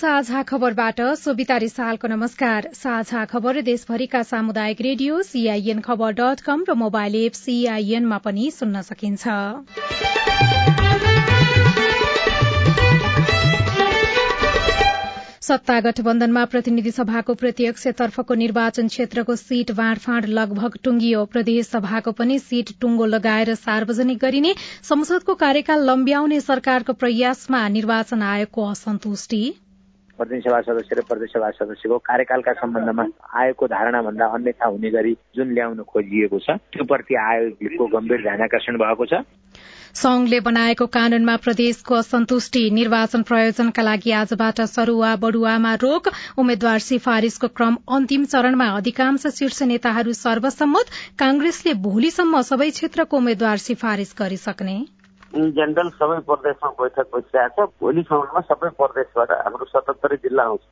साझा खबरबाट रिसालको नमस्कार। साझा खबर देशभरिका सामुदायिक रेडियो सीआईएन खबर र मोबाइल एप सीआईएनमा पनि सुन्न सकिन्छ। सत्ता गठबन्धनमा प्रतिनिधि सभाको प्रत्यक्षतर्फको निर्वाचन क्षेत्रको सीट बाँडफाँड लगभग टुंगियो प्रदेश सभाको पनि सीट टुंगो लगाएर सार्वजनिक गरिने संसदको कार्यकाल लम्ब्याउने सरकारको प्रयासमा निर्वाचन आयोगको असन्तुष्टि। प्रतिनिधि सदस्य र प्रदेश सभा सदस्यको कार्यकालका सम्बन्धमा आयोगको धारणा भन्दा अन्यथा हुने गरी जुन ल्याउन खोजिएको छ त्यो प्रति आयोगको गम्भीर ध्यान आकर्षण भएको छ। संघले बनाएको कानूनमा प्रदेशको असन्तुष्टि निर्वाचन प्रयोजनका लागि आजबाट सरूवा बडुवामा रोक उम्मेद्वार सिफारिशको क्रम अन्तिम चरणमा अधिकांश शीर्ष नेताहरू सर्वसम्मत कांग्रेसले भोलिसम्म सबै क्षेत्रको उम्मेद्वार सिफारिश गरिसक्ने। इन जेनरल सबै प्रदेशमा बैठक बसिरहेको छ भोलिसम्ममा सबै प्रदेशबाट हाम्रो सतहत्तरी जिल्ला आउँछ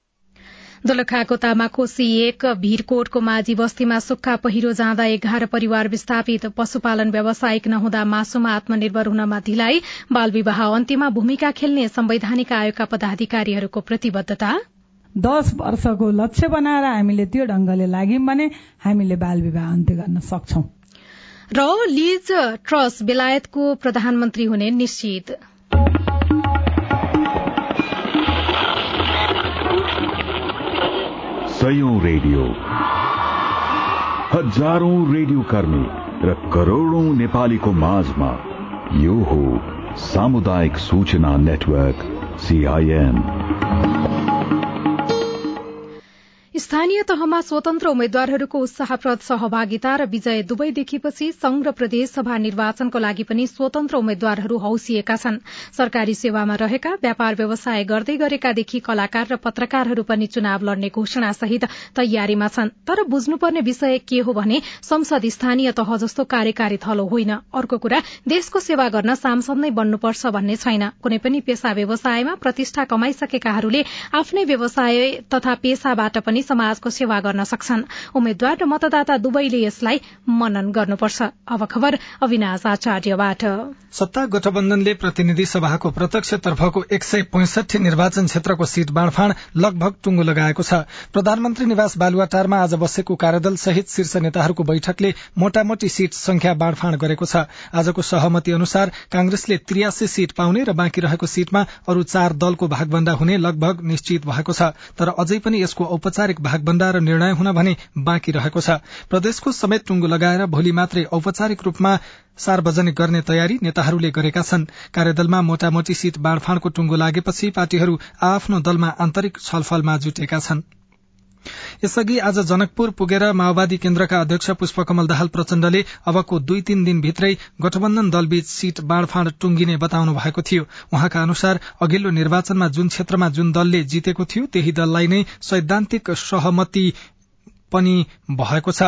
दोलखाको तामाकोशी एक भीरकोटको माझी बस्तीमा सुक्खा पहिरो जाँदा एघार परिवार विस्थापित पशुपालन व्यावसायिक नहुँदा मासुमा आत्मनिर्भर हुनमा ढिलाइ बाल विवाह अन्त्यमा भूमिका खेल्ने संवैधानिक आयोगका पदाधिकारीहरूको प्रतिबद्धता दश वर्षको लक्ष्य बनाएर हामीले त्यो ढंगले लाग्यौं भने हामीले बाल विवाह अन्त्य गर्न सक्छौ र लिज ट्रस बेलायतको प्रधानमन्त्री हुने निश्चित। सयौं रेडियो। हजारौं रेडियो कर्मी र करोड़ौं नेपालीको माझमा यो हो सामुदायिक सूचना नेटवर्क सीआईएन स्थानीय तहमा स्वतन्त्र उम्मेद्वारहरूको उत्साहप्रद सहभागिता र विजय दुवै देखिएपछि संघ र प्रदेशसभा निर्वाचनको लागि पनि स्वतन्त्र उम्मेद्वारहरू हौसिएका छन्। सरकारी सेवामा रहेका व्यापार व्यवसाय गर्दै गरेकादेखि कलाकार र पत्रकारहरू पनि चुनाव लड्ने घोषणा सहित तयारीमा छन्। तर बुझ्नुपर्ने विषय के हो भने संसद स्थानीय तह जस्तो कार्यकारी थलो होइन। अर्को कुरा देशको सेवा गर्न सांसद नै बन्नुपर्छ भन्ने छैन। कुनै पनि पेशा व्यवसायमा प्रतिष्ठा कमाइसकेकाहरूले आफ्नै व्यवसाय तथा पेशाबाट पनि समाजको सेवा गर्न सक्छन्। उम्मेद्वार र मतदाता दुवैले यसलाई मनन गर्नुपर्छ। अब खबर अविनाश आचार्यबाट। सत्ता गठबन्धनले प्रतिनिधि सभाको प्रत्यक्षतर्फको एक सय पैंसठी निर्वाचन क्षेत्रको सीट बाँडफाँड लगभग टुंगो लगाएको छ। प्रधानमन्त्री निवास बालुवाटारमा आज बसेको कार्यदल सहित शीर्ष नेताहरूको बैठकले मोटामोटी सीट संख्या बाँडफाँड गरेको छ। आजको सहमति अनुसार कांग्रेसले त्रियासी सीट पाउने र बाँकी रहेको सीटमा अरू चार दलको भागभण्डा हुने लगभग निश्चित भएको छ। तर अझै पनि यसको औपचारिक भागभण्डा र निर्णय हुन भने बाँकी रहेको छ। प्रदेशको समेत टुंगो लगाएर भोलि मात्रै औपचारिक रूपमा सार्वजनिक गर्ने तयारी नेताहरूले गरेका छन्। कार्यदलमा मोटामोटी सीट बाँडफाँडको टुंगो लागेपछि पार्टीहरू आफ्नो दलमा आन्तरिक छलफलमा जुटेका छन्। यसअघि आज जनकपुर पुगेर माओवादी केन्द्रका अध्यक्ष पुष्पकमल दाहाल प्रचण्डले अबको दुई तीन दिनभित्रै गठबन्धन दलबीच सीट बाँडफाँड टुंगिने बताउनु भएको थियो। उहाँका अनुसार अघिल्लो निर्वाचनमा जुन क्षेत्रमा जुन दलले जितेको थियो त्यही दललाई नै सैद्धान्तिक सहमति पनि भएको छ।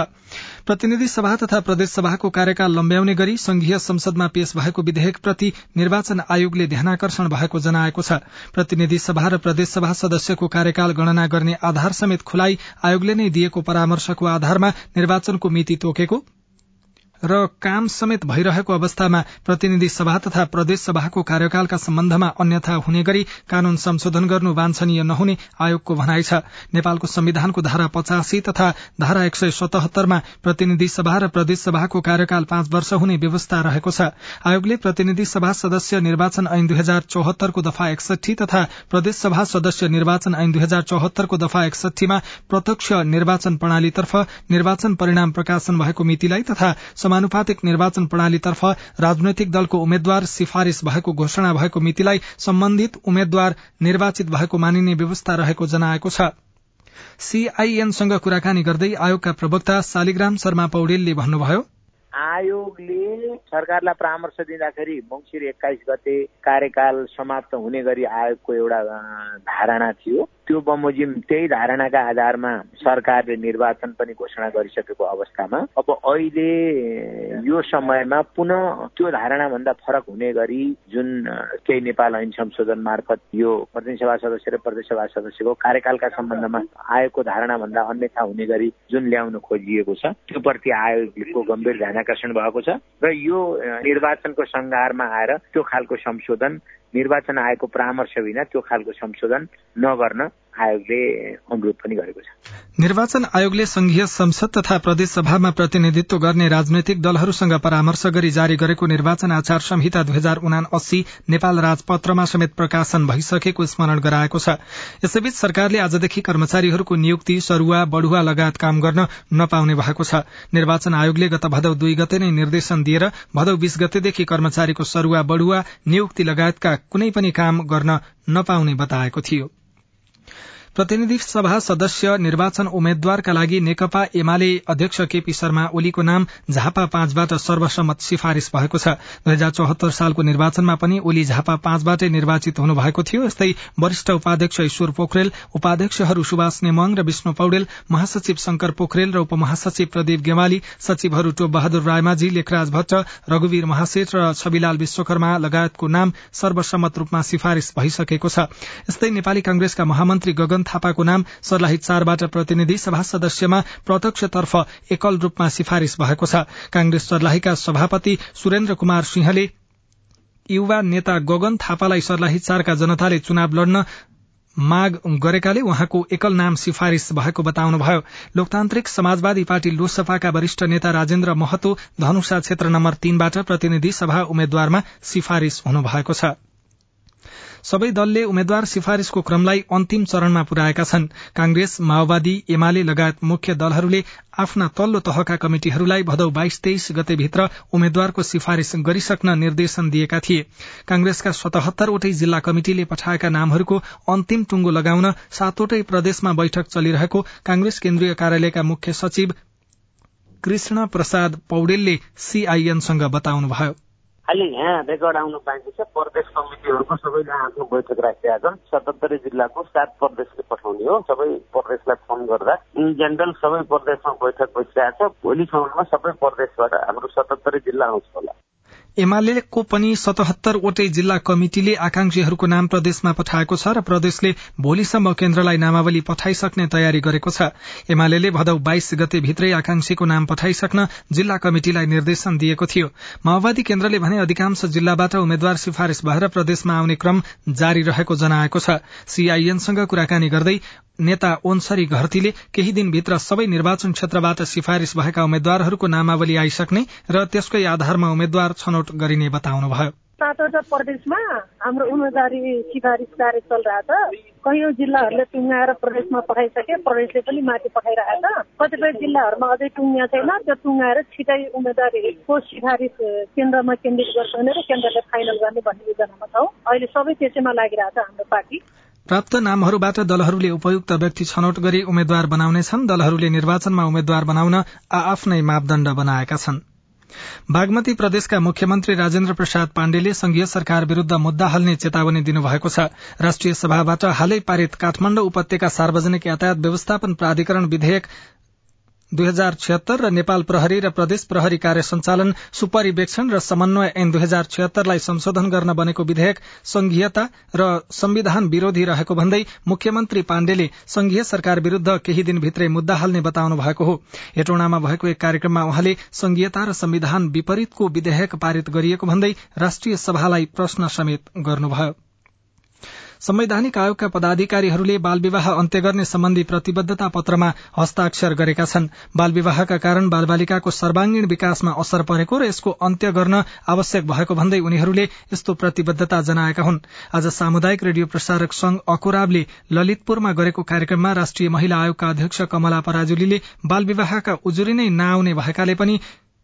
प्रतिनिधि सभा तथा प्रदेशसभाको कार्यकाल लम्ब्याउने गरी संघीय संसदमा पेश भएको विधेयकप्रति निर्वाचन आयोगले ध्यानाकर्षण भएको जनाएको छ। प्रतिनिधि सभा र प्रदेशसभा सदस्यको कार्यकाल गणना गर्ने आधार समेत खुलाई आयोगले नै दिएको परामर्शको आधारमा निर्वाचनको मिति तोकेको र काम समेत भइरहेको अवस्थामा प्रतिनिधि सभा तथा प्रदेश सभाको कार्यकालका सम्बन्धमा अन्यथा हुने गरी कानून संशोधन गर्नु वाञ्छनीय नहुने आयोगको भनाइ छ। नेपालको संविधानको धारा पचासी तथा धारा एक सय सतहत्तरमा प्रतिनिधि सभा र प्रदेश सभाको कार्यकाल पाँच वर्ष हुने व्यवस्था रहेको छ। आयोगले प्रतिनिधि सभा सदस्य निर्वाचन ऐन दुई हजार चौहत्तरको दफा एकसठी तथा प्रदेश सभा सदस्य निर्वाचन ऐन दुई हजार चौहत्तरको दफा एकसठीमा प्रत्यक्ष निर्वाचन प्रणालीतर्फ निर्वाचन परिणाम प्रकाशन भएको मितिलाई तथा समानुपातिक निर्वाचन प्रणालीतर्फ राजनैतिक दलको उम्मेद्वार सिफारिश भएको घोषणा भएको मितिलाई सम्बन्धित उम्मेद्वार निर्वाचित भएको मानिने व्यवस्था रहेको जनाएको छ। सीआईएनसँग कुराकानी गर्दै आयोगका प्रवक्ता शालिग्राम शर्मा पौडेलले भन्नुभयो आयोगले सरकारलाई परामर्श दिँदाखेरि मङ्सिर एक्काइस गते कार्यकाल समाप्त हुने गरी आयोगको एउटा धारणा थियो। त्यो बमोजिम त्यही धारणाका आधारमा सरकारले निर्वाचन पनि घोषणा गरिसकेको अवस्थामा अब अहिले यो समयमा पुनः त्यो धारणाभन्दा फरक हुने गरी जुन केही नेपाल ऐन संशोधन मार्फत यो प्रतिनिधि सभा सदस्य र प्रदेश सभा सदस्यको कार्यकालका सम्बन्धमा आयोगको धारणाभन्दा अन्यथा हुने गरी जुन ल्याउन खोजिएको छ त्यो प्रति आयोगको गम्भीर ध्यान आकर्षण भएको छ र यो निर्वाचनको सङ्घारमा आएर त्यो खालको संशोधन निर्वाचन आयोगको परामर्श बिना त्यो खालको संशोधन नगर्न आयोगले अनुरोध पनि गरेको छ। निर्वाचन आयोगले संघीय संसद तथा प्रदेश सभामा प्रतिनिधित्व गर्ने राजनैतिक दलहरूसँग परामर्श गरी जारी गरेको निर्वाचन आचार संहिता दुई हजार उना अस्सी नेपाल राजपत्रमा समेत प्रकाशन भइसकेको स्मरण गराएको छ। यसैबीच सरकारले आजदेखि कर्मचारीहरूको नियुक्ति सरूवा बढ़ुवा लगायत काम गर्न नपाउने भएको छ। निर्वाचन आयोगले गत भदौ दुई गते नै निर्देशन दिएर भदौ बीस गतेदेखि कर्मचारीको सरूवा बढ़ुवा नियुक्ति लगायतका कुनै पनि काम गर्न नपाउने बताएको थियो। प्रतिनिधि सभा सदस्य निर्वाचन उम्मेद्वारका लागि नेकपा एमाले अध्यक्ष केपी शर्मा ओलीको नाम झापा पाँचबाट सर्वसम्मत सिफारिश भएको छ। दुई हजार चौहत्तर सालको निर्वाचनमा पनि ओली झापा पाँचबाटै निर्वाचित हुनुभएको थियो। यस्तै वरिष्ठ उपाध्यक्ष ईश्वर पोखरेल उपाध्यक्षहरू सुभाष नेमङ र विष्णु पौडेल महासचिव शंकर पोखरेल र उपमहासचिव प्रदीप गेवाली सचिवहरू टोप बहादुर रायमाझी लेखराज भट्ट रघुवीर महासेठ र छविलाल विश्वकर्मा लगायतको नाम सर्वसम्मत रूपमा सिफारिश भइसकेको छ। यस्तै नेपाली कांग्रेसका महामन्त्री गगन थापाको नाम सर्लाही चारबाट प्रतिनिधि सभा सदस्यमा प्रत्यक्षतर्फ एकल रूपमा सिफारिश भएको छ। कांग्रेस सर्लाहीका सभापति सुरेन्द्र कुमार सिंहले युवा नेता गगन थापालाई सर्लाही चारका जनताले चुनाव लड्न माग गरेकाले उहाँको एकल नाम सिफारिश भएको बताउनुभयो। लोकतान्त्रिक समाजवादी पार्टी लोकसभाका वरिष्ठ नेता राजेन्द्र महतो धनुषा क्षेत्र नम्बर तीनबाट प्रतिनिधि सभा उम्मेद्वारमा सिफारिश हुनुभएको छ। सबै दलले उम्मेद्वार सिफारिशको क्रमलाई अन्तिम चरणमा पुर्याएका छन्। कांग्रेस माओवादी एमाले लगायत मुख्य दलहरूले आफ्ना तल्लो तहका कमिटिहरूलाई भदौ बाइस तेइस गतेभित्र उम्मेद्वारको सिफारिश गरिसक्न निर्देशन दिएका थिए। कांग्रेसका सतहत्तरवटै जिल्ला कमिटिले पठाएका नामहरूको अन्तिम टुंगो लगाउन सातवटै प्रदेशमा बैठक चलिरहेको कांग्रेस केन्द्रीय कार्यालयका मुख्य सचिव कृष्ण प्रसाद पौडेलले सीआईएनसँग बताउनुभयो। खालि यहाँ रेकर्ड आउनु बाँकी छ प्रदेश कमिटीहरूको सबैले आफ्नो बैठक राखिरहेका छन् सतहत्तरी जिल्लाको सात प्रदेशले पठाउने हो सबै प्रदेशलाई फोन गर्दा इन जेनरल सबै प्रदेशमा बैठक बसिरहेको छ भोलिसम्ममा सबै प्रदेशबाट हाम्रो सतहत्तरी जिल्ला आउँछ होला एमालेको पनि सतहत्तरवटै जिल्ला कमिटिले आकांक्षीहरूको नाम प्रदेशमा पठाएको छ र प्रदेशले भोलिसम्म केन्द्रलाई नामावली पठाइसक्ने तयारी गरेको छ। एमाले भदौ बाइस गते भित्रै आकांक्षीको नाम पठाइसक्न जिल्ला कमिटिलाई निर्देशन दिएको थियो। माओवादी केन्द्रले भने अधिकांश जिल्लाबाट उम्मेद्वार सिफारिश भएर प्रदेशमा आउने क्रम जारी रहेको जनाएको छ। सीआईएनसँग कुराकानी गर्दै नेता ओन्सरी घरतीले केही दिनभित्र सबै निर्वाचन क्षेत्रबाट सिफारिश भएका उम्मेद्वारहरूको नामावली आइसक्ने र त्यसकै आधारमा उम्मेद्वार छनौट गरिने बताउनुभयो। सातवटा प्रदेशमा हाम्रो उम्मेदवारी सिफारिस कार्य चलिरहेको छ कैयौँ जिल्लाहरूले टुङ्गाएर प्रदेशमा पठाइसके प्रदेशले पनि माथि पठाइरहेको छ कतिपय जिल्लाहरूमा अझै टुङ्गा छैन। त्यो टुङ्गाएर छिटै उम्मेदवारीको सिफारिस केन्द्रमा केन्द्रित गर्छ भने र केन्द्रले फाइनल गर्ने भन्ने योजनामा छौँ। अहिले सबै त्यसैमा लागिरहेको छ हाम्रो पार्टी। प्राप्त नामहरूबाट दलहरूले उपयुक्त व्यक्ति छनौट गरी उम्मेद्वार बनाउनेछन्। दलहरूले निर्वाचनमा उम्मेद्वार बनाउन आफ्नै मापदण्ड बनाएका छन्। बागमती प्रदेशका मुख्यमन्त्री राजेन्द्र प्रसाद पाण्डेले संघीय सरकार विरूद्ध मुद्दा हाल्ने चेतावनी दिनुभएको छ। राष्ट्रिय सभाबाट हालै पारित काठमाण्डु उपत्यका सार्वजनिक यातायात व्यवस्थापन प्राधिकरण विधेयक दुई हजार छिहत्तर र नेपाल प्रहरी र प्रदेश प्रहरी कार्य संचालन सुपरिवेक्षण र समन्वय ऐन दुई हजार छिहत्तरलाई संशोधन गर्न बनेको विधेयक संघीयता र संविधान विरोधी रहेको भन्दै मुख्यमन्त्री पाण्डेले संघीय सरकार विरूद्ध केही दिनभित्रै मुद्दा हाल्ने बताउनु भएको हो। हेटौँडामा भएको एक कार्यक्रममा उहाँले संघीयता र संविधान विपरीतको विधेयक पारित गरिएको भन्दै राष्ट्रिय सभालाई प्रश्न समेत गर्नुभयो। संवैधानिक आयोगका पदाधिकारीहरूले बाल विवाह अन्त्य गर्ने सम्बन्धी प्रतिबद्धता पत्रमा हस्ताक्षर गरेका छन्। बाल विवाहका कारण बालबालिकाको सर्वाङ्गीण विकासमा असर परेको र यसको अन्त्य गर्न आवश्यक भएको भन्दै उनीहरूले यस्तो प्रतिबद्धता जनाएका हुन्। आज सामुदायिक रेडियो प्रसारक संघ अकोराबले ललितपुरमा गरेको कार्यक्रममा राष्ट्रिय महिला आयोगका अध्यक्ष कमला पराजुलीले बाल विवाहका उजुरी नै नआउने भएकाले पनि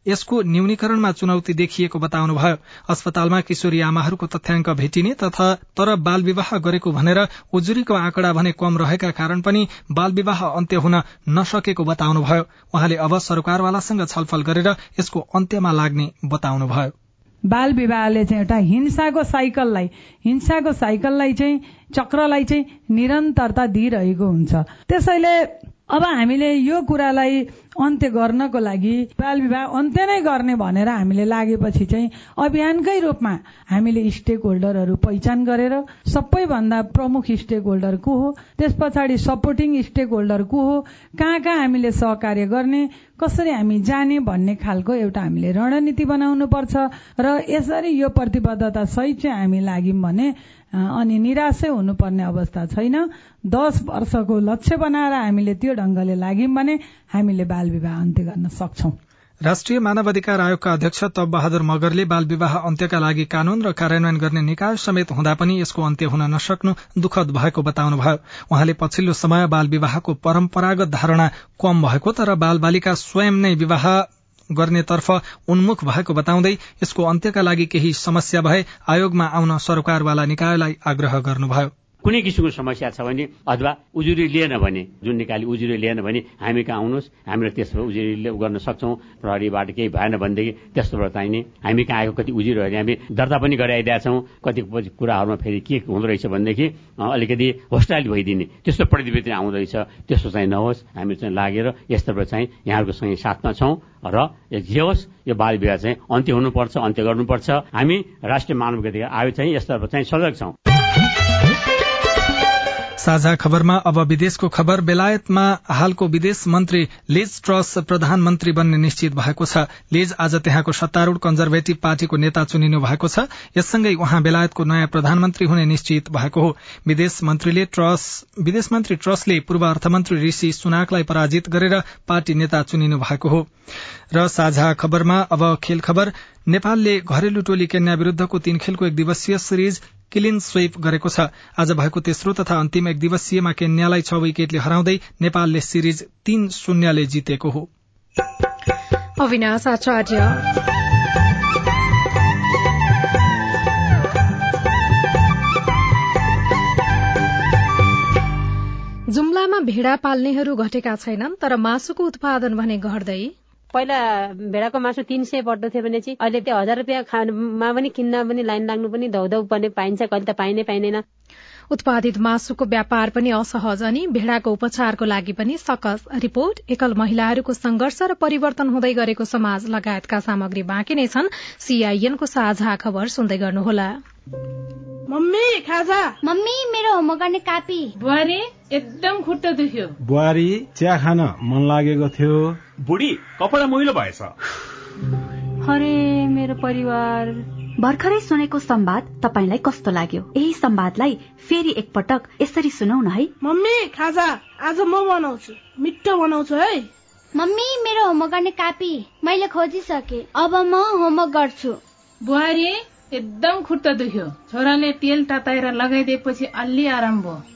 यसको न्यूनीकरणमा चुनौती देखिएको बताउनुभयो। अस्पतालमा किशोरी आमाहरूको तथ्याङ्क भेटिने तथा तर बाल विवाह गरेको भनेर उजुरीको आँकडा भने कम रहेका कारण पनि बाल विवाह अन्त्य हुन नसकेको बताउनुभयो। उहाँले अब सरकारवालासँग छलफल गरेर यसको अन्त्यमा लाग्ने बताउनुभयो। बाल विवाहले चाहिँ एउटा हिंसाको साइकललाई हिंसाको साइकललाई चाहिँ चक्रलाई चाहिँ निरन्तरता दिइरहेको हुन्छ। त्यसैले अब हामीले यो कुरालाई अन्त्य गर्नको लागि बाल विवाह अन्त्य नै गर्ने भनेर हामीले लागेपछि चाहिँ अभियानकै रूपमा हामीले स्टेक होल्डरहरू पहिचान गरेर सबैभन्दा प्रमुख स्टेक होल्डर को हो? त्यस पछाडि सपोर्टिङ स्टेक होल्डर को हो? कहाँ कहाँ हामीले सहकार्य गर्ने? कसरी हामी जाने भन्ने खालको एउटा हामीले रणनीति बनाउनु पर्छ र यसरी यो प्रतिबद्धता सहित चाहिँ हामी लाग्यौँ भने अनि निराशै हुनुपर्ने अवस्था छैन। दस वर्षको लक्ष्य बनाएर हामीले त्यो ढंगले लाग्यौँ भने हामीले बाल विवाह अन्त्य गर्न सक्छौ। राष्ट्रिय मानव अधिकार आयोगका अध्यक्ष तब बहादुर मगरले बाल विवाह अन्त्यका लागि कानून र कार्यान्वयन गर्ने निकाय समेत हुँदा पनि यसको अन्त्य हुन नसक्नु दुखद भएको बताउनुभयो। उहाँले पछिल्लो समय बाल विवाहको परम्परागत धारणा कम भएको तर बाल बालिका स्वयं नै विवाह गर्नेतर्फ उन्मुख भएको बताउँदै यसको अन्त्यका लागि केही समस्या भए आयोगमा आउन सरकारवाला निकायलाई आग्रह गर्नुभयो। कुनै किसिमको समस्या छ भने अथवा उजुरी लिएन भने जुन निकाली उजुरी लिएन भने हामी कहाँ आउनुहोस् हामीले त्यसो उजुरी गर्न सक्छौँ। प्रहरीबाट केही भएन भनेदेखि त्यस्तोबाट चाहिने हामी कहाँ आएको कति उजुरीहरू हामी दर्ता पनि गराइदिएका छौँ। कति कुराहरूमा फेरि के हुँदो रहेछ भनेदेखि अलिकति होस्टाइल भइदिने। त्यस्तो प्रतिवेदन आउँदैछ त्यस्तो चाहिँ नहोस्। हामी चाहिँ लागेर यस्तोबाट चाहिँ यहाँहरूको सँगै साथमा छौँ र जे होस् यो बाल विवाह चाहिँ अन्त्य हुनुपर्छ अन्त्य गर्नुपर्छ। हामी राष्ट्रिय मानव अधिकार आयोग चाहिँ यस्तोबाट चाहिँ सजग छौँ। साझा खबरमा अब विदेशको खबर बेलायतमा हालको विदेश मन्त्री लिज ट्रस प्रधानमन्त्री बन्ने निश्चित भएको छ। लिज आज त्यहाँको सत्तारूढ़ कन्जर्भेटिभ पार्टीको नेता चुनिनु भएको छ। यससँगै उहाँ बेलायतको नयाँ प्रधानमन्त्री हुने निश्चित भएको हो। विदेश मन्त्री ट्रसले पूर्व अर्थमन्त्री ऋषि सुनाकलाई पराजित गरेर पार्टी नेता चुनिनु भएको हो। र साझा खबरमा अब खेल खबर। नेपालले घरेलु टोली केन्या विरूद्धको तीन खेलको एक दिवसीय सिरिज क्लिन स्वीप गरेको छ। आज भएको तेस्रो तथा अन्तिम एक दिवसीयमा केन्यालाई छ विकेटले हराउँदै नेपालले सिरिज तीन शून्यले जितेको हो। जुम्लामा भेडा पाल्नेहरू घटेका छैनन् तर मासुको उत्पादन भने घट्दै पहिला भेडाको मासु तिन सय पर्दथ्यो भने चाहिँ अहिले त्यो हजार रुपियाँ खानुमा पनि किन्न पनि लाइन लाग्नु पनि धौधौ पर्ने पाइन्छ कहिले त पाइनै पाइँदैन। उत्पादित मासुको व्यापार पनि असहज अनि भेड़ाको उपचारको लागि पनि सकस। रिपोर्ट एकल महिलाहरूको संघर्ष र परिवर्तन हुँदै गरेको समाज लगायतका सामग्री बाँकी नै छन्। सीआईएनको साझा खबर सुन्दै गर्नुहोला। मम्मी खाजा। मम्मी मेरो होमवर्क गर्ने कापी। बुहारी। एकदम खुट्टा दुख्यो। बुहारी चिया खान मन लागेको थियो। बुढी कपडा मैलो भएछ। अरे मेरो परिवार। भर्खरै सुनेको संवाद तपाईँलाई कस्तो लाग्यो? यही संवादलाई फेरि एकपटक यसरी सुनौ न है। मम्मी खाजा आज म बनाउँछु। मिठो बनाउँछु है। मम्मी मेरो होमवर्क गर्ने कापी मैले खोजिसके। अब म होमवर्क गर्छु। बुहारी एकदम खुट्टा दुख्यो। छोराले तेल तताएर लगाइदिएपछि अलि आराम भयो।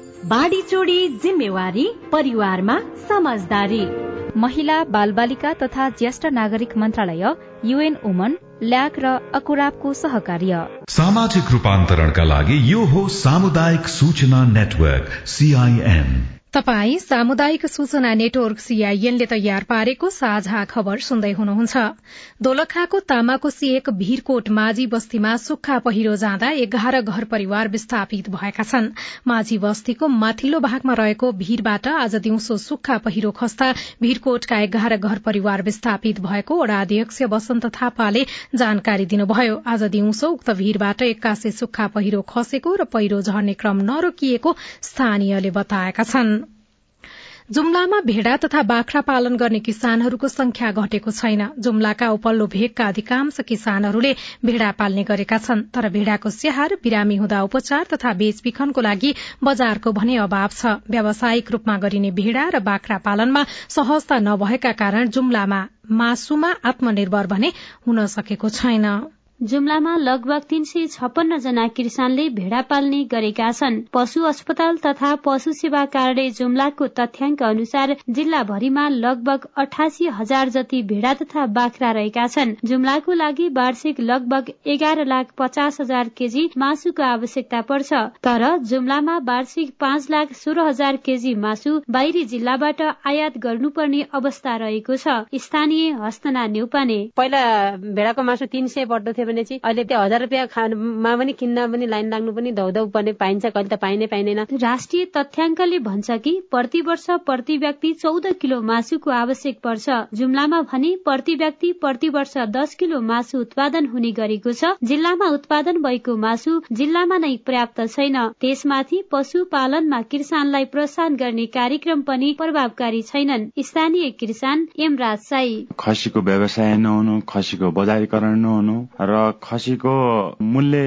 बाढी चोडी जिम्मेवारी परिवारमा समझदारी। महिला बालबालिका तथा ज्येष्ठ नागरिक मन्त्रालय युएन वुमन ल्याक र अकुराबको सहकार्य। सामाजिक रूपान्तरणका लागि यो हो सामुदायिक सूचना नेटवर्क सीआईएन तपाई सामुदायिक सूचना नेटवर्क सीआईएनले तयार पारेको साझा खबर सुन्दै हुनुहुन्छ। दोलखाको तामाकोसी एक भीरकोट माझी बस्तीमा सुक्खा पहिरो जाँदा एघार घर परिवार विस्थापित भएका छन्। माझी बस्तीको माथिल्लो भागमा रहेको भीरबाट आज दिउँसो सुक्खा पहिरो खस्दा भीरकोटका एघार घर परिवार विस्थापित भएको वडा अध्यक्ष वसन्त थापाले जानकारी दिनुभयो। आज दिउँसो उक्त भीरबाट एक्कासी सुक्खा पहिरो खसेको र पहिरो झर्ने क्रम नरोकिएको स्थानीयले बताएका छन्। जुम्लामा भेडा तथा बाख्रा पालन गर्ने किसानहरूको संख्या घटेको छैन। जुम्लाका उपल्लो भेगका अधिकांश किसानहरूले भेडा पाल्ने गरेका छन्। तर भेडाको स्याहार बिरामी हुँदा उपचार तथा बेचबिखनको लागि बजारको भने अभाव छ। व्यावसायिक रूपमा गरिने भेडा र बाख्रा पालनमा सहजता नभएका कारण जुम्लामा मासुमा आत्मनिर्भर भने हुन सकेको छैन। जुम्लामा लगभग तीन सय छप्पन्न जना किसानले भेडा पाल्ने गरेका छन्। पशु अस्पताल तथा पशु सेवा कार्यालय जुम्लाको तथ्याङ्क अनुसार जिल्लाभरिमा लगभग अठासी हजार जति भेडा तथा बाख्रा रहेका छन्। जुम्लाको लागि वार्षिक लगभग एघार लाख पचास हजार केजी मासुको आवश्यकता पर्छ। तर जुम्लामा वार्षिक पाँच लाख सोह्र हजार केजी मासु बाहिरी जिल्लाबाट आयात गर्नुपर्ने अवस्था रहेको छ। स्थानीय हस्तना नेउपाने पहिला भेडाको मासु तीन सय भने चाहिँ अहिले त्यो हजार रुपियाँ खानुमा पनि किन्न पनि लाइन लाग्नु पनि धौधौ पर्ने पाइन्छ कहिले त पाइने पाइँदैन। राष्ट्रिय तथ्याङ्कले भन्छ कि प्रति वर्ष प्रति व्यक्ति चौध किलो मासुको आवश्यक पर्छ। जुम्लामा भने प्रति व्यक्ति प्रति वर्ष दस किलो मासु उत्पादन हुने गरेको छ। जिल्लामा उत्पादन भएको मासु जिल्लामा नै पर्याप्त छैन। त्यसमाथि पशुपालनमा किसानलाई प्रोत्साहन गर्ने कार्यक्रम पनि प्रभावकारी छैनन्। स्थानीय किसान एमराज साई। खसीको व्यवसाय नहुनु खसीको बजारीकरण नहुनु र खसीको मूल्य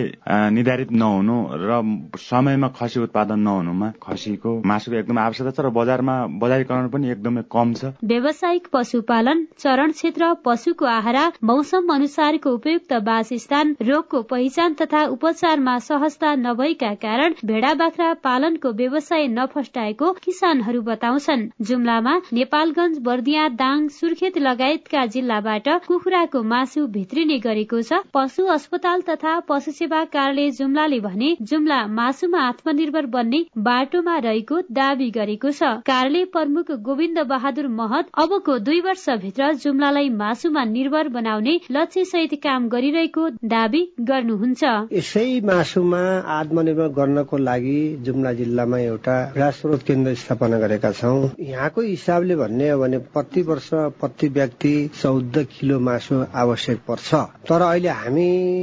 निर्धारित नहुनु र समयमा खसी उत्पादन नहुनुमा खसीको मासुको एकदमै आवश्यकता छ र बजारमा बजारीकरण पनि एकदमै कम छ। व्यावसायिक पशुपालन चरण क्षेत्र पशुको आहारा मौसम अनुसारको उपयुक्त वासस्थान रोगको पहिचान तथा उपचारमा सहजता नभएका कारण भेडा बाख्रा पालनको व्यवसाय नफस्टाएको किसानहरू बताउँछन्। जुम्लामा नेपालगंज बर्दिया दाङ सुर्खेत लगायतका जिल्लाबाट कुखुराको मासु भित्रिने गरेको छ। पशु अस्पताल तथा पशु सेवा कार्यालय जुम्लाले भने जुम्ला मासुमा आत्मनिर्भर बन्ने बाटोमा रहेको दावी गरेको छ। कार्यालय प्रमुख गोविन्द बहादुर महत अबको दुई वर्षभित्र जुम्लालाई मासुमा निर्भर बनाउने लक्ष्य सहित काम गरिरहेको दावी गर्नुहुन्छ। यसै मासुमा आत्मनिर्भर गर्नको लागि जुम्ला जिल्लामा एउटा स्रोत केन्द्र स्थापना गरेका छौँ। यहाँको हिसाबले भन्ने हो भने प्रति वर्ष प्रति व्यक्ति चौध किलो मासु आवश्यक पर्छ। तर अहिले हामी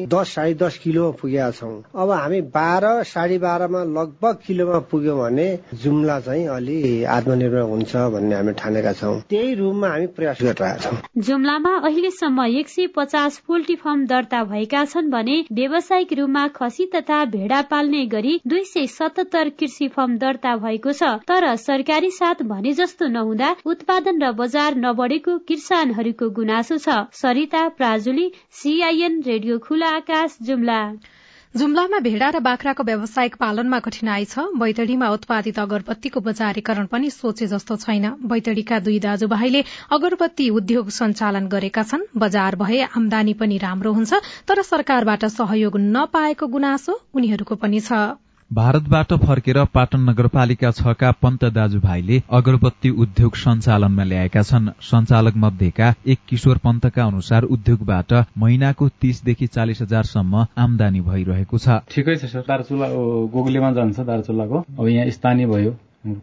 दस साढे दस किलो पुगेका छौँ। अब हामी बाह्र साढे बाह्रमा लगभग किलोमा पुग्यौँ भने जुम्ला चाहिँ अलि आत्मनिर्भर हुन्छ भन्ने हामी ठानेका छौँ। त्यही रूपमा हामी प्रयास गरिरहेका छौँ। जुम्लामा अहिलेसम्म एक सय पचास पोल्ट्री फार्म दर्ता भएका छन् भने व्यावसायिक रूपमा खसी तथा भेडा पाल्ने गरी दुई सय सतहत्तर कृषि फर्म दर्ता भएको छ। तर सरकारी साथ भने जस्तो नहुँदा उत्पादन र बजार नबढेको किसानहरूको गुनासो छ। सरिता प्राजुली सीआईएन रेडियो खुला आकाश जुम्ला। जुम्लामा भेडा र बाख्राको व्यावसायिक पालनमा कठिनाई छ। बैतडीमा उत्पादित अगरबत्तीको बजारीकरण पनि सोचे जस्तो छैन। बैतडीका दुई दाजुभाइले अगरबत्ती उद्योग सञ्चालन गरेका छन्। बजार भए आमदानी पनि राम्रो हुन्छ तर सरकारबाट सहयोग नपाएको गुनासो उनीहरूको पनि छ। भारतबाट फर्केर पाटन नगरपालिका छका पन्त दाजुभाइले अगरबत्ती उद्योग सञ्चालनमा ल्याएका छन्। सञ्चालक मध्येका एक किशोर पन्तका अनुसार उद्योगबाट महिनाको तीसदेखि चालिस हजारसम्म आमदानी भइरहेको छ। ठिकै छ सर। दार्चुला गोगलीमा जान्छ दार्चुलाको। अब यहाँ स्थानीय भयो।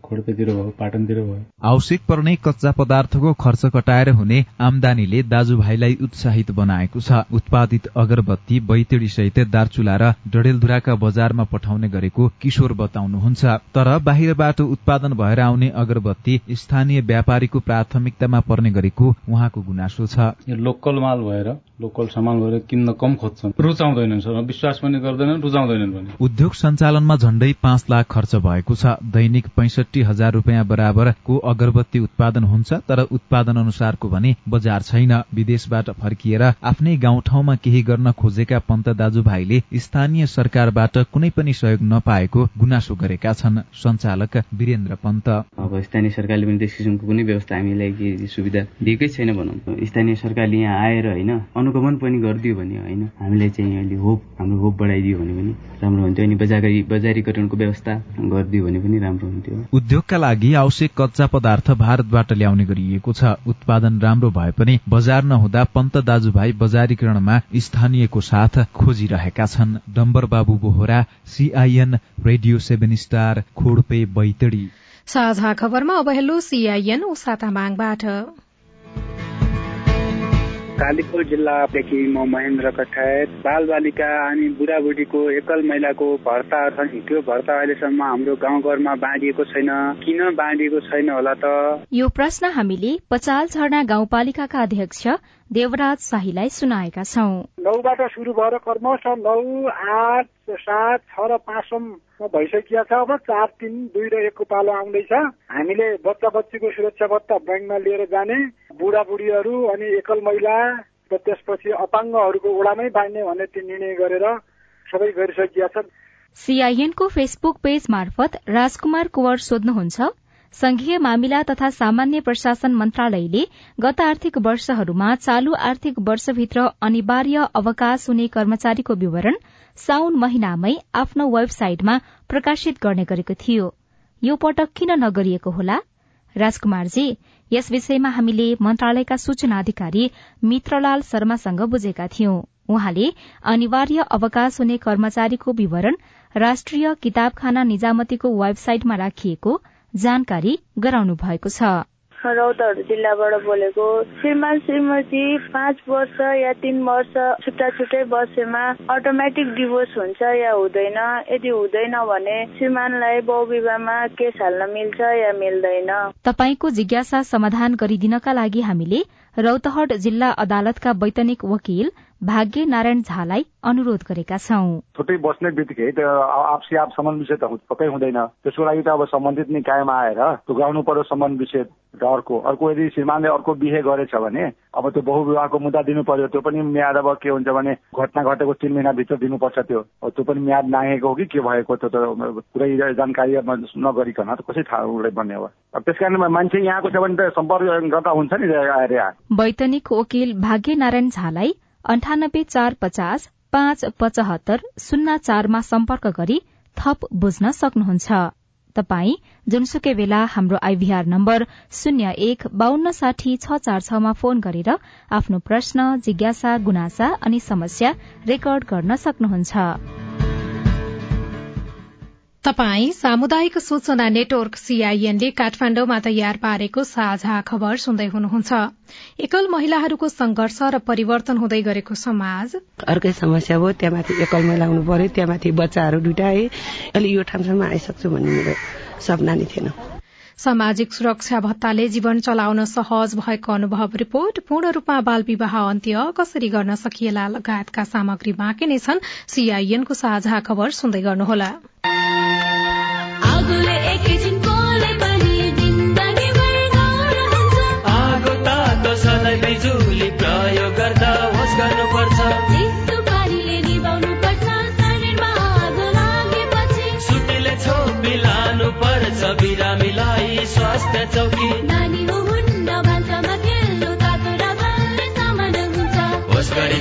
खोडपेतिर भयो पाटनतिर भयो। आवश्यक पर्ने कच्चा पदार्थको खर्च कटाएर हुने आमदानीले दाजुभाइलाई उत्साहित बनाएको छ। उत्पादित अगरबत्ती बैतडी सहित दार्चुला र डडेलधुराका बजारमा पठाउने गरेको किशोर बताउनुहुन्छ। तर बाहिरबाट उत्पादन भएर आउने अगरबत्ती स्थानीय व्यापारीको प्राथमिकतामा पर्ने गरेको उहाँको गुनासो छ। लोकल माल भएर लोकल सामान भएर किन्न कम खोज्छन्। रुचाउँदैनन् सर विश्वास पनि गर्दैनन् रुचाउँदैनन् उद्योग सञ्चालनमा झण्डै पाँच लाख खर्च भएको छ। दैनिक पैंसठी हजार रुपियाँ बराबरको अगरबत्ती उत्पादन हुन्छ तर उत्पादन अनुसारको भने बजार छैन। विदेशबाट फर्किएर आफ्नै गाउँठाउँमा केही गर्न खोजेका पन्त दाजुभाइले स्थानीय सरकारबाट कुनै पनि सहयोग नपाएको गुनासो गरेका छन्। सञ्चालक वीरेन्द्र पन्त। अब स्थानीय सरकारले पनि त्यस किसिमको कुनै व्यवस्था हामीलाई सुविधा दिएकै छैन भनौँ। स्थानीय सरकारले यहाँ आएर होइन अनुगमन पनि गरिदियो भने होइन हामीलाई चाहिँ अहिले होप हाम्रो होप बढाइदियो भने पनि राम्रो हुन्थ्यो। अनि बजारी बजारीकरणको व्यवस्था गरिदियो भने पनि राम्रो हुन्थ्यो। उद्योगका लागि आवश्यक कच्चा पदार्थ भारतबाट ल्याउने गरिएको छ। उत्पादन राम्रो भए पनि बजार नहुँदा पन्त दाजुभाइ बजारीकरणमा स्थानीयको साथ खोजिरहेका छन्। Dambar Babu Bohara CIN radio seven star Khodpe Baitadi. साझा खबरमा अब हेलो सीआईएन उषा तामाङबाट। कालीकोट जिल्लादेखि म महेन्द्र कठायत बाल बालिका अनि बुढाबुढीको एकल महिलाको भर्ता छन् त्यो भर्ता अहिलेसम्म हाम्रो गाउँघरमा बाँडिएको छैन। किन बाँडिएको छैन होला त? यो प्रश्न हामीले पचाल झरना गाउँपालिकाका अध्यक्ष देवराज शाहीलाई सुनाएका छौं। नौबाट सुरु भएर कर्मश नौ आठ सात छ र पाँचसम्म भइसकिया छ। अब चार तिन दुई र एकको पालो आउँदैछ। हामीले बच्चा बच्चीको सुरक्षा भत्ता ब्याङ्कमा लिएर जाने बुढाबुढीहरू अनि एकल महिला र त्यसपछि अपाङ्गहरूको ओडामै बाँड्ने भन्ने त्यो निर्णय गरेर सबै गरिसकिया छ सीआईएनको फेसबुक पेज मार्फत राजकुमार कुवर सोध्नुहुन्छ संघीय मामिला तथा सामान्य प्रशासन मन्त्रालयले गत आर्थिक वर्षहरूमा चालू आर्थिक वर्षभित्र अनिवार्य अवकाश हुने कर्मचारीको विवरण साउन महिनामै आफ्नो वेबसाइटमा प्रकाशित गर्ने गरेको थियो। यो पटक किन नगरिएको होला? राजकुमारजी यस विषयमा हामीले मन्त्रालयका सूचना अधिकारी मित्रलाल शर्मासँग बुझेका थियौं। उहाँले अनिवार्य अवकाश हुने कर्मचारीको विवरण राष्ट्रिय किताबखाना निजामतीको वेबसाइटमा राखिएको जानकारी गराउनु भएको छ। रौतहट जिल्लाबाट बोलेको श्रीमान श्रीमती पाँच वर्ष या तिन वर्ष छुट्टा छुट्टै बसेमा अटोमेटिक डिभोर्स हुन्छ या हुँदैन। यदि हुँदैन भने श्रीमानलाई बहुविवाहमा केस हाल्न मिल्छ या मिल्दैन। तपाईँको जिज्ञासा समाधान गरिदिनका लागि हामीले रौतहट जिल्ला अदालतका वैतनिक वकिल भाग्य नारायण झालाई अनुरोध गरेका छौं। छुट्टै बस्ने बित्तिकै त्यो आपसी आप सम्बन्ध विषय त पक्कै हुँदैन। त्यसको लागि त अब सम्बन्धित निकायमा आएर टुक्राउनु पर्यो सम्बन्ध विषय र अर्को अर्को यदि श्रीमानले अर्को बिहे गरेछ भने अब त्यो बहुविवाहको मुद्दा दिनु पर्यो त्यो पनि म्याद अब के हुन्छ भने घटना घटेको तिन महिनाभित्र दिनुपर्छ त्यो। त्यो पनि म्याद नागेको हो कि के भएको त्यो त पुरै जानकारी नगरिकन कसै थाहा बन्ने अब त्यस कारण मान्छे यहाँको छ भने त सम्पर्क गर्दा हुन्छ नि वैतनिक वकिल भाग्य नारायण झालाई अन्ठानब्बे चार पचास पाँच पचहत्तर शून्य चारमा सम्पर्क गरी थप बुझ्न सक्नुहुन्छ। तपाई जुनसुकै बेला हाम्रो आइभीआर नम्बर शून्य एक बान्न साठी छ चार छमा फोन गरेर आफ्नो प्रश्न जिज्ञासा गुनासा अनि समस्या रेकर्ड गर्न सक्नुहुन्छ। तपाई सामुदायिक सूचना नेटवर्क सीआईएनले काठमाण्डुमा तयार पारेको साझा खबर सुन्दै हुनुहुन्छ। एकल महिलाहरूको संघर्ष र परिवर्तन हुँदै गरेको समाज। अर्कै समस्या हो त्यहाँमाथि एकल महिला हुनु पर्यो त्यहाँमाथि बच्चाहरू दुइटा है। अहिले यो ठाउँसम्म आइसक्छु भन्ने मेरो सपना नै थिएन। सामाजिक सुरक्षा भत्ताले जीवन चलाउन सहज भएको अनुभव रिपोर्ट पूर्ण रूपमा बाल विवाह अन्त्य कसरी गर्न सकिएला लगायतका सामग्री बाँकी नै छन्? सीआईएनको साझा खबर सुन्दै गर्नुहोला। बिरामीलाई स्वास्थ्य चौकी। नानी हुन्न भान्सामा खेल्नु तातो र बल्ने सामान हुन्छ। होस् गरी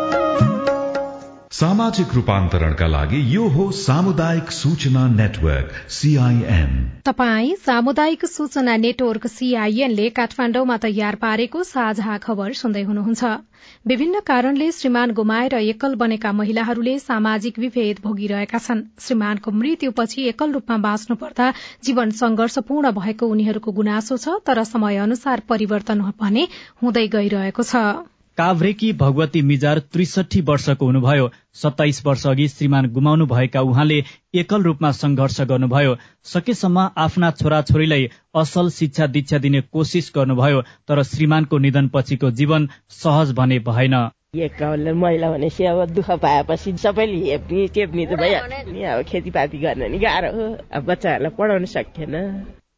सामाजिक रूपान्तरणका लागि यो हो सामुदायिक सूचना नेटवर्क सीआईएन तपाई सामुदायिक सूचना नेटवर्क सीआईएनले काठमाण्डुमा तयार पारेको साझा खबर सुन्दै हुनुहुन्छ। विभिन्न कारणले श्रीमान गुमाएर एकल बनेका महिलाहरूले सामाजिक विभेद भोगिरहेका छन्। श्रीमानको मृत्युपछि एकल रूपमा बाँच्नु पर्दा जीवन संघर्षपूर्ण भएको उनीहरूको गुनासो छ तर समय अनुसार परिवर्तन भने हुँदै गइरहेको छ। काभ्रेकी भगवती मिजार त्रिसठी वर्षको हुनुभयो। सत्ताइस वर्ष अघि श्रीमान गुमाउनु भएका उहाँले एकल रूपमा संघर्ष गर्नुभयो। सकेसम्म आफ्ना छोराछोरीलाई असल शिक्षा दीक्षा दिने कोसिस गर्नुभयो तर श्रीमानको निधन पछिको जीवन सहज भने भएन। महिला भनेपछि अब दुःख पाएपछि सबैले हेप्ने टेप्ने त भइहाल्छ। नि अब खेतीपाती गर्न नि गाह्रो हो। अब बच्चाहरूलाई पढाउन सकेन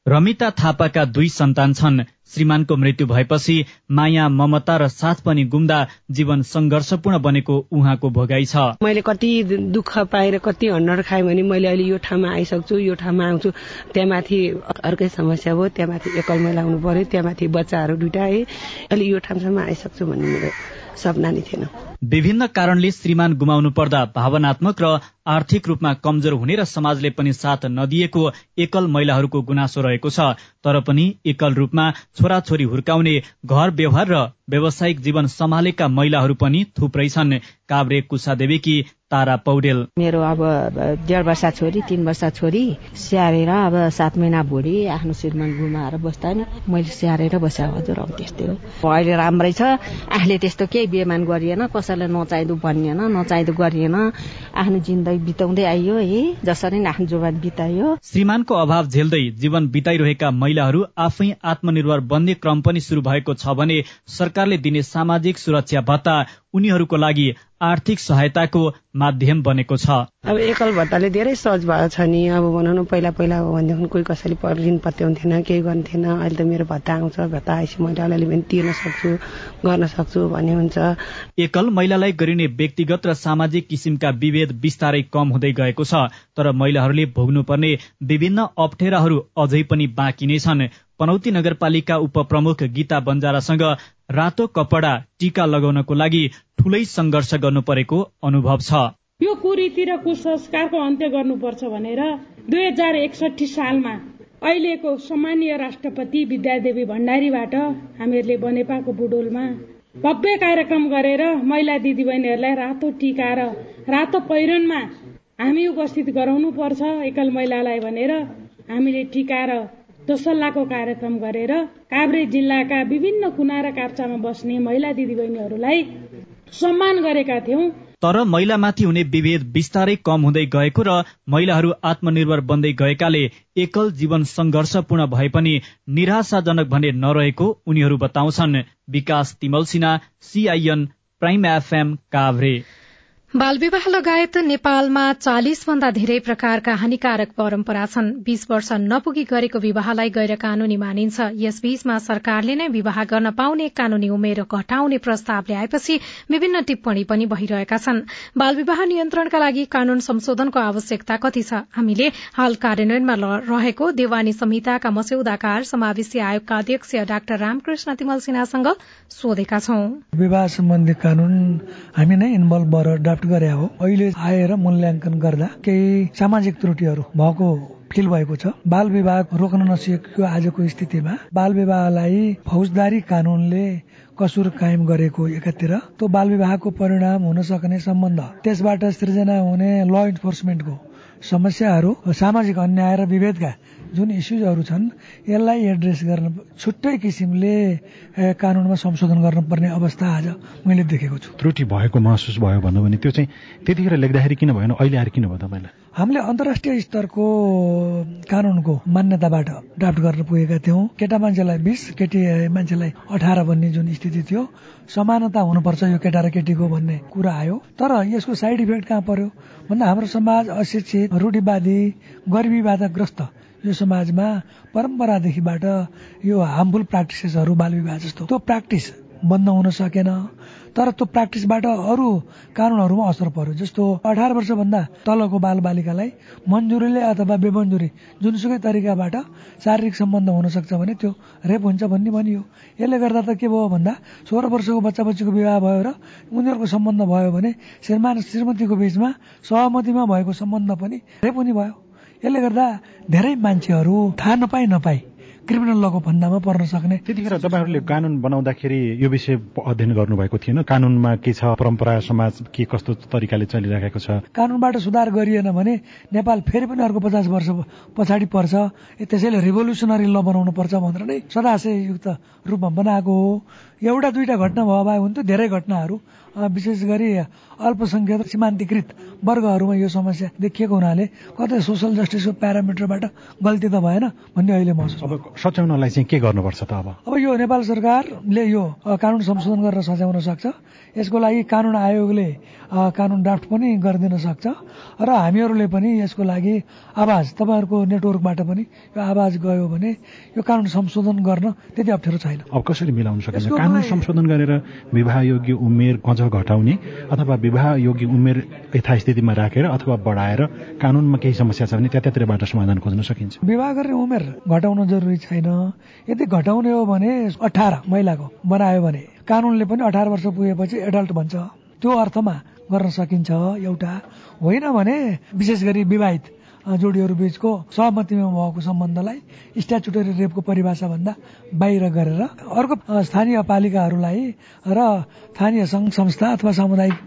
रमिता थापाका दुई सन्तान छन्। श्रीमानको मृत्यु भएपछि माया ममता र साथ पनि गुम्दा जीवन संघर्षपूर्ण बनेको उहाँको भोगाई छ। मैले कति दुःख पाएर कति हन्डर खाएँ भने मैले अहिले यो ठाउँमा आइसक्छु यो ठाउँमा आउँछु। त्यहाँमाथि अर्कै समस्या हो त्यहाँमाथि एकल महिला हुनु पर्यो त्यहाँमाथि बच्चाहरू दुइटा है अहिले यो ठाउँसम्म आइसक्छु भन्ने मेरो सपना नै थिएन। विभिन्न कारणले श्रीमान गुमाउनु पर्दा भावनात्मक र आर्थिक रूपमा कमजोर हुने र समाजले पनि साथ नदिएको एकल महिलाहरूको गुनासो रहेको छ। तर पनि एकल रूपमा छोराछोरी हुर्काउने घर व्यवहार र व्यावसायिक जीवन सम्हालेका महिलाहरू पनि थुप्रै छन्। काभ्रे कुसादेवीकी तारा पौडेल। मेरो अब डेढ वर्ष छोरी तिन वर्ष छोरी स्याहारेर अब सात महिना भोलि आफ्नो श्रीमान गुमाएर बस्दा मैले स्याहारेर बस्या हजुर अब त्यस्तै हो। अहिले राम्रै छ। आफूले त्यस्तो केही बेमान गरिएन कसैलाई नचाहिँदो भनिएन नचाहिँदो गरिएन। आफ्नो जिन्दगी बिताउँदै आइयो है जसरी नै आफ्नो जीवन बितायो। श्रीमानको अभाव झेल्दै जीवन बिताइरहेका महिलाहरू आफै आत्मनिर्भर बन्ने क्रम पनि शुरू भएको छ भने सरकारले दिने सामाजिक सुरक्षा भत्ता उनीहरूको लागि आर्थिक सहायताको माध्यम बनेको छ। अब एकल भत्ताले धेरै सहज भएको छ नि। अब भनौँ न पहिला पहिला हो भनेदेखि कोही कसैले ऋण पत्याउँथेन केही गर्न्थेन। अहिले त मेरो भत्ता आउँछ भत्ता आएपछि मैले अलिअलि पनि तिर्न सक्छु गर्न सक्छु भन्ने हुन्छ। एकल महिलालाई गरिने व्यक्तिगत र सामाजिक किसिमका विभेद बिस्तारै कम हुँदै गएको छ तर महिलाहरूले भोग्नुपर्ने विभिन्न अप्ठ्याराहरू अझै पनि बाँकी नै छन्। पनौती नगरपालिका उपप्रमुख गीता बन्जारासँग रातो कपडा टीका लगाउनको लागि ठूलै संघर्ष गर्नु परेको अनुभव छ। यो कुरीति र कुसंस्कारको अन्त्य गर्नुपर्छ भनेर दुई हजार एकसठी सालमा अहिलेको सम्मानीय राष्ट्रपति विद्यादेवी भण्डारीबाट हामीहरूले बनेपाको बुडोलमा भव्य कार्यक्रम गरेर महिला दिदीबहिनीहरूलाई रातो टिका र रातो पहिरनमा हामी उपस्थित गराउनु पर्छ एकल महिलालाई भनेर हामीले टिका र दोसल्लाको कार्यक्रम गरेर काभ्रे जिल्लाका विभिन्न कुना र काप्चामा बस्ने महिला दिदीबहिनीहरूलाई सम्मान गरेका थियौं। तर महिलामाथि हुने विभेद बिस्तारै कम हुँदै गएको र महिलाहरू आत्मनिर्भर बन्दै गएकाले एकल जीवन संघर्षपूर्ण भए पनि निराशाजनक भने नरहेको उनीहरू बताउँछन्। Bikash Timal Sinha CIN prime FM Kavre. बाल विवाह लगायत नेपालमा चालिस भन्दा धेरै प्रकारका हानिकारक परम्परा छन्। बीस वर्ष नपुगी गरेको विवाहलाई गैर कानूनी मानिन्छ यसबीचमा सरकारले नै विवाह गर्न पाउने कानूनी उमेर घटाउने प्रस्ताव ल्याएपछि विभिन्न टिप्पणी पनि भइरहेका छन्। बाल विवाह नियन्त्रणका लागि कानून संशोधनको आवश्यकता कति छ? हामीले हाल कार्यान्वयनमा रहेको देवानी संहिताका मस्यौदाकार समावेशी आयोगका अध्यक्ष डाक्टर रामकृष्ण तिमल सिन्हासँग सोधेका छौं। भएर गरे हो अहिले आएर मूल्याङ्कन गर्दा केही सामाजिक त्रुटिहरू भएको फिल भएको छ। बाल विवाह रोक्न नसकेको आजको स्थितिमा बाल विवाहलाई फौजदारी कानूनले कसुर कायम गरेको एकातिर त्यो बाल विवाहको परिणाम हुन सक्ने सम्बन्ध। त्यसबाट सृजना हुने ल इन्फोर्समेन्टको समस्याहरू सामाजिक अन्याय र विभेदका जुन इस्युजहरू छन् यसलाई एड्रेस गर्न छुट्टै किसिमले कानूनमा संशोधन गर्नुपर्ने अवस्था आज मैले देखेको छु। त्रुटि भएको महसुस भयो भन्नु भने त्यो चाहिँ त्यतिखेर लेख्दाखेरि किन भएन अहिले आएर किन भयो तपाईँलाई? हामीले अन्तर्राष्ट्रिय स्तरको कानूनको मान्यताबाट ड्राफ्ट गर्न पुगेका थियौँ। केटा मान्छेलाई बिस केटी मान्छेलाई अठार भन्ने जुन स्थिति थियो समानता हुनुपर्छ यो केटा र केटीको भन्ने कुरा आयो। तर यसको साइड इफेक्ट कहाँ पर्यो? भन्दा हाम्रो समाज अशिक्षित रूढिवादी गरिबीबाट ग्रस्त यो समाजमा परम्परादेखिबाट यो हार्मफुल प्र्याक्टिसेसहरू बाल विवाह जस्तो। त्यो प्र्याक्टिस बन्द हुन सकेन। तर त्यो प्र्याक्टिसबाट अरू कानूनहरूमा असर पर्यो। जस्तो अठार वर्षभन्दा तलको बाल बालिकालाई मन्जुरीले अथवा बेमन्जुरी जुनसुकै तरिकाबाट शारीरिक सम्बन्ध हुन सक्छ भने त्यो रेप हुन्छ भन्ने भनियो। यसले गर्दा त के भयो भन्दा सोह्र वर्षको बच्चा बच्चीको विवाह भयो र उनीहरूको सम्बन्ध भयो भने श्रीमान श्रीमतीको बीचमा सहमतिमा भएको सम्बन्ध पनि रेप हुने भयो। यसले गर्दा धेरै मान्छेहरू थाहा नपाई नपाई क्रिमिनल लको फन्दामा पर्न सक्ने। त्यतिखेर तपाईँहरूले कानून बनाउँदाखेरि यो विषय अध्ययन गर्नुभएको थिएन? कानूनमा के छ? परम्परा समाज के कस्तो तरिकाले चलिरहेको छ? कानूनबाट सुधार गरिएन भने नेपाल फेरि पनि अर्को पचास वर्ष पछाडि पर्छ। त्यसैले रिभोल्युसनरी ल बनाउनु पर्छ भनेर नै सदाशयुक्त रूपमा बनाएको हो। एउटा दुईटा घटना भयो भए हुन्थ्यो धेरै घटनाहरू। विशेष गरी अल्पसंख्यक सीमान्तीकृत वर्गहरूमा यो समस्या देखिएको हुनाले कतै सोसल जस्टिसको प्यारामिटरबाट गल्ती त भएन भन्ने अहिले महसुस अब सच्याउनलाई चाहिँ के गर्नुपर्छ त अब? अब यो नेपाल सरकारले यो कानून संशोधन गरेर सच्याउन सक्छ। यसको लागि कानून आयोगले कानून ड्राफ्ट पनि गरिदिन सक्छ। र हामीहरूले पनि यसको लागि आवाज तपाईँहरूको नेटवर्कबाट पनि यो आवाज गयो भने यो कानून संशोधन गर्न त्यति अप्ठ्यारो छैन। अब कसरी मिलाउन सकिन्छ? कानून संशोधन गरेर विवाह योग्य उमेर अझ घटाउने अथवा विवाह योग्य उमेर यथास्थितिमा राखेर अथवा बढाएर कानूनमा केही समस्या छ भने त्यतातिरबाट समाधान खोज्न सकिन्छ। विवाह गर्ने उमेर घटाउन जरुरी छैन। यदि घटाउने हो भने अठार महिलाको बनायो भने कानूनले पनि अठार वर्ष पुगेपछि एडल्ट भन्छ। त्यो अर्थमा गर्न सकिन्छ। एउटा होइन भने विशेष गरी विवाहित जोडीहरू बीचको सहमतिमा भएको सम्बन्धलाई स्ट्याचुटरी रेपको परिभाषा भन्दा बाहिर गरेर अर्को स्थानीय पालिकाहरूलाई र स्थानीय सङ्घ संस्था अथवा सामुदायिक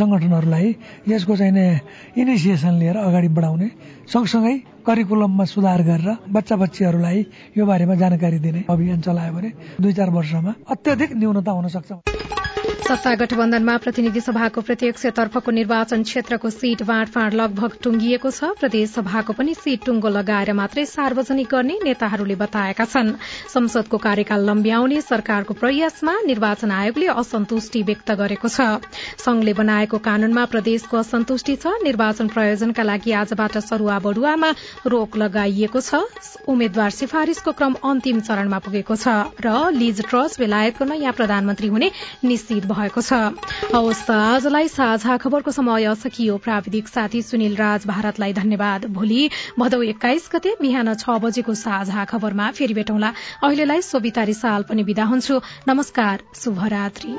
सङ्गठनहरूलाई यसको चाहिँ इनिसिएसन लिएर अगाडि बढाउने सँगसँगै करिकुलममा सुधार गरेर बच्चा बच्चीहरूलाई यो बारेमा जानकारी दिने अभियान चलायो भने दुई चार वर्षमा अत्यधिक न्यूनता हुन सक्छ। सत्ता गठबन्धनमा प्रतिनिधि सभाको प्रत्यक्ष तर्फको निर्वाचन क्षेत्रको सीट बाँडफाँड लगभग टुंगिएको छ। प्रदेश सभाको पनि सीट टुङ्गो लगाएर मात्रै सार्वजनिक गर्ने नेताहरूले बताएका छन्। संसदको कार्यकाल लम्ब्याउने सरकारको प्रयासमा निर्वाचन आयोगले असन्तुष्टि व्यक्त गरेको छ। संघले बनाएको कानूनमा प्रदेशको असन्तुष्टि छ। निर्वाचन प्रयोजनका लागि आजबाट सरूवा बढुवामा रोक लगाइएको छ। उम्मेद्वार सिफारिशको क्रम अन्तिम चरणमा पुगेको छ र लिज ट्रस्ट बेलायतको नयाँ प्रधानमन्त्री हुने निश्चित भएको छ। हवस् त आजलाई साझा खबरको समय सकियो। प्राविधिक साथी सुनिल राज भारतलाई धन्यवाद। भोलि भदौ एक्काइस गते बिहान छ बजेको साझा खबरमा फेरि भेटौँला। अहिलेलाई सोभिता रिसाल पनि विदा हुन्छु। नमस्कार शुभरात्री।